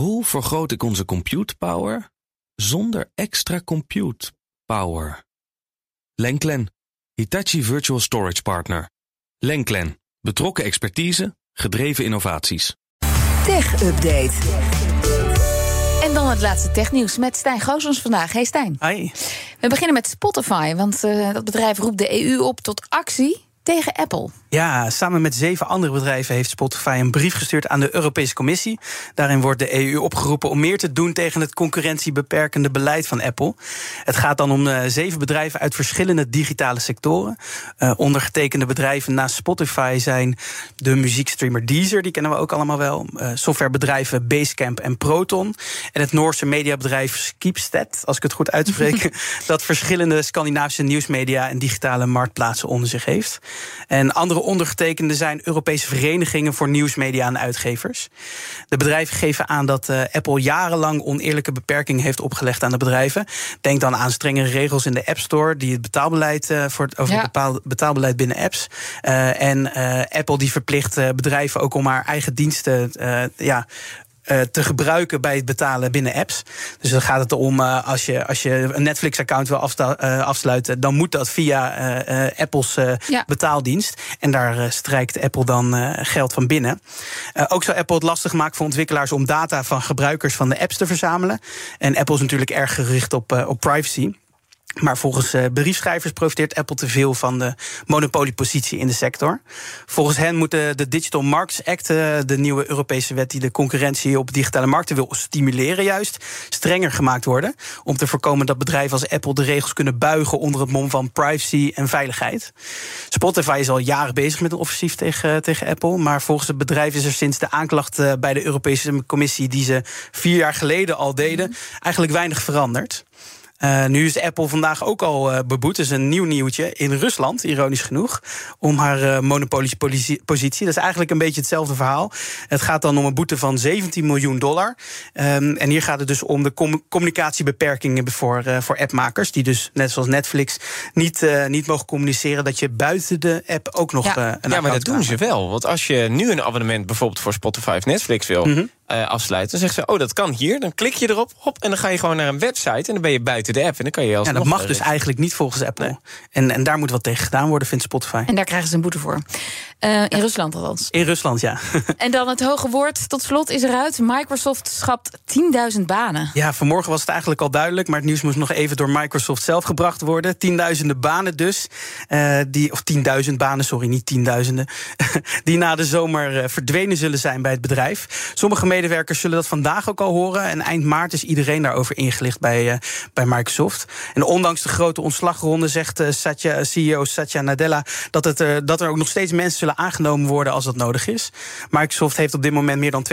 Hoe vergroot ik onze compute power zonder extra compute power? Lenklen, Hitachi Virtual Storage Partner. Lenklen, betrokken expertise, gedreven innovaties. Tech Update. En dan het laatste technieuws met Stijn Goosens vandaag. Hey Stijn. Hi. We beginnen met Spotify, want uh, dat bedrijf roept de EU op tot actie tegen Apple. Ja, samen met zeven andere bedrijven heeft Spotify een brief gestuurd aan de Europese Commissie. Daarin wordt de EU opgeroepen om meer te doen tegen het concurrentiebeperkende beleid van Apple. Het gaat dan om uh, zeven bedrijven uit verschillende digitale sectoren. Uh, ondergetekende bedrijven naast Spotify zijn de muziekstreamer Deezer, die kennen we ook allemaal wel. Uh, softwarebedrijven Basecamp en Proton. En het Noorse mediabedrijf Skipsted, als ik het goed uitspreek, dat verschillende Scandinavische nieuwsmedia en digitale marktplaatsen onder zich heeft. En andere ondergetekenden zijn Europese verenigingen voor nieuwsmedia en uitgevers. De bedrijven geven aan dat uh, Apple jarenlang oneerlijke beperkingen heeft opgelegd aan de bedrijven. Denk dan aan strengere regels in de App Store, die het betaalbeleid uh, voor het, over ja. het betaalbeleid binnen apps. Uh, en Apple die verplicht bedrijven ook om haar eigen diensten ja, te gebruiken bij het betalen binnen apps. Dus dan gaat het erom, uh, als, je, als je een Netflix-account wil uh, afsluiten, dan moet dat via Apples ja. betaaldienst. En daar strijkt Apple dan geld van binnen. ook zou Apple het lastig maken voor ontwikkelaars om data van gebruikers van de apps te verzamelen. En Apple is natuurlijk erg gericht op, op privacy. Maar volgens uh, briefschrijvers profiteert Apple te veel van de monopoliepositie in de sector. Volgens hen moet de, Digital Markets Act, uh, de nieuwe Europese wet die de concurrentie op digitale markten wil stimuleren, juist strenger gemaakt worden. Om te voorkomen dat bedrijven als Apple de regels kunnen buigen onder het mom van privacy en veiligheid. Spotify is al jaren bezig met een offensief tegen, tegen Apple. Maar volgens het bedrijf is er sinds de aanklacht bij de Europese Commissie, die ze vier jaar geleden al deden, eigenlijk weinig veranderd. Uh, nu is Apple vandaag ook al uh, beboet. Is een nieuw nieuwtje in Rusland, ironisch genoeg. Om haar uh, monopoliepositie. Dat is eigenlijk een beetje hetzelfde verhaal. Het gaat dan om een boete van 17 miljoen dollar. Um, en hier gaat het dus om de com communicatiebeperkingen voor, voor appmakers. Die dus, net zoals Netflix, niet, niet mogen communiceren dat je buiten de app ook nog ja. een Ja, maar dat doen ze wel. Want als je nu een abonnement bijvoorbeeld voor Spotify of Netflix wil. Mm -hmm. Uh, afsluiten. Dan zegt ze, oh, dat kan hier. Dan klik je erop, hop, en dan ga je gewoon naar een website... en dan ben je buiten de app en dan kan je als Ja, dat mag dus eigenlijk niet volgens Apple. Nee. En, en daar moet wat tegen gedaan worden, vindt Spotify. En daar krijgen ze een boete voor. Uh, in ja. Rusland althans. In Rusland, ja. en dan het hoge woord tot slot is eruit. Microsoft schapt 10.000 banen. Ja, vanmorgen was het eigenlijk al duidelijk... maar het nieuws moest nog even door Microsoft zelf gebracht worden. Tienduizenden banen dus. Uh, die, of tienduizend banen, sorry, niet tienduizenden. die na de zomer verdwenen zullen zijn bij het bedrijf. Sommige medewerkers zullen dat vandaag ook al horen. En eind maart is iedereen daarover ingelicht bij, uh, bij Microsoft. En ondanks de grote ontslagronde zegt uh, Satya, CEO Satya Nadella dat, het, uh, dat er ook nog steeds mensen zullen aangenomen worden als dat nodig is. Microsoft heeft op dit moment meer dan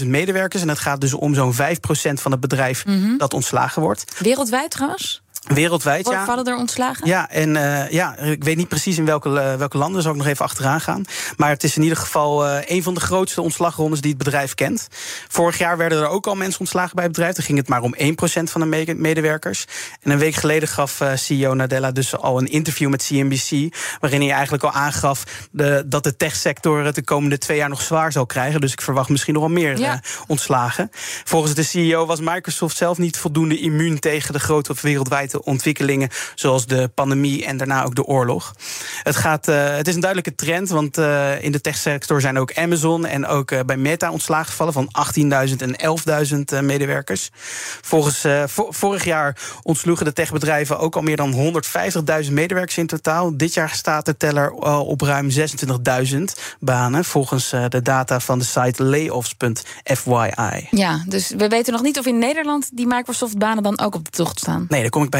220.000 medewerkers. En het gaat dus om zo'n 5% van het bedrijf mm -hmm. dat ontslagen wordt. Wereldwijd trouwens? Wereldwijd, Worden, ja. Vallen er ontslagen? Ja, en uh, ja, ik weet niet precies in welke, uh, welke landen, zal ik nog even achteraan gaan. Maar het is in ieder geval uh, een van de grootste ontslagrondes die het bedrijf kent. Vorig jaar werden er ook al mensen ontslagen bij het bedrijf. Dan ging het maar om 1% van de me medewerkers. En een week geleden gaf CEO Nadella dus al een interview met CNBC... waarin hij eigenlijk al aangaf de, dat de techsector het de komende twee jaar nog zwaar zal krijgen. Dus ik verwacht misschien nog wel meer ja. ontslagen. Volgens de CEO was Microsoft zelf niet voldoende immuun tegen de grote wereldwijde ontwikkelingen, zoals de pandemie en daarna ook de oorlog. Het, gaat, uh, het is een duidelijke trend, want uh, in de techsector zijn ook Amazon en ook uh, bij Meta ontslagen gevallen van 18.000 en 11.000 medewerkers. Volgens vorig jaar ontsloegen de techbedrijven ook al meer dan 150.000 medewerkers in totaal. Dit jaar staat de teller op ruim 26.000 banen, volgens de data van de site layoffs.fyi. Ja, dus we weten nog niet of in Nederland die Microsoft-banen dan ook op de tocht staan. Nee, daar kom ik bij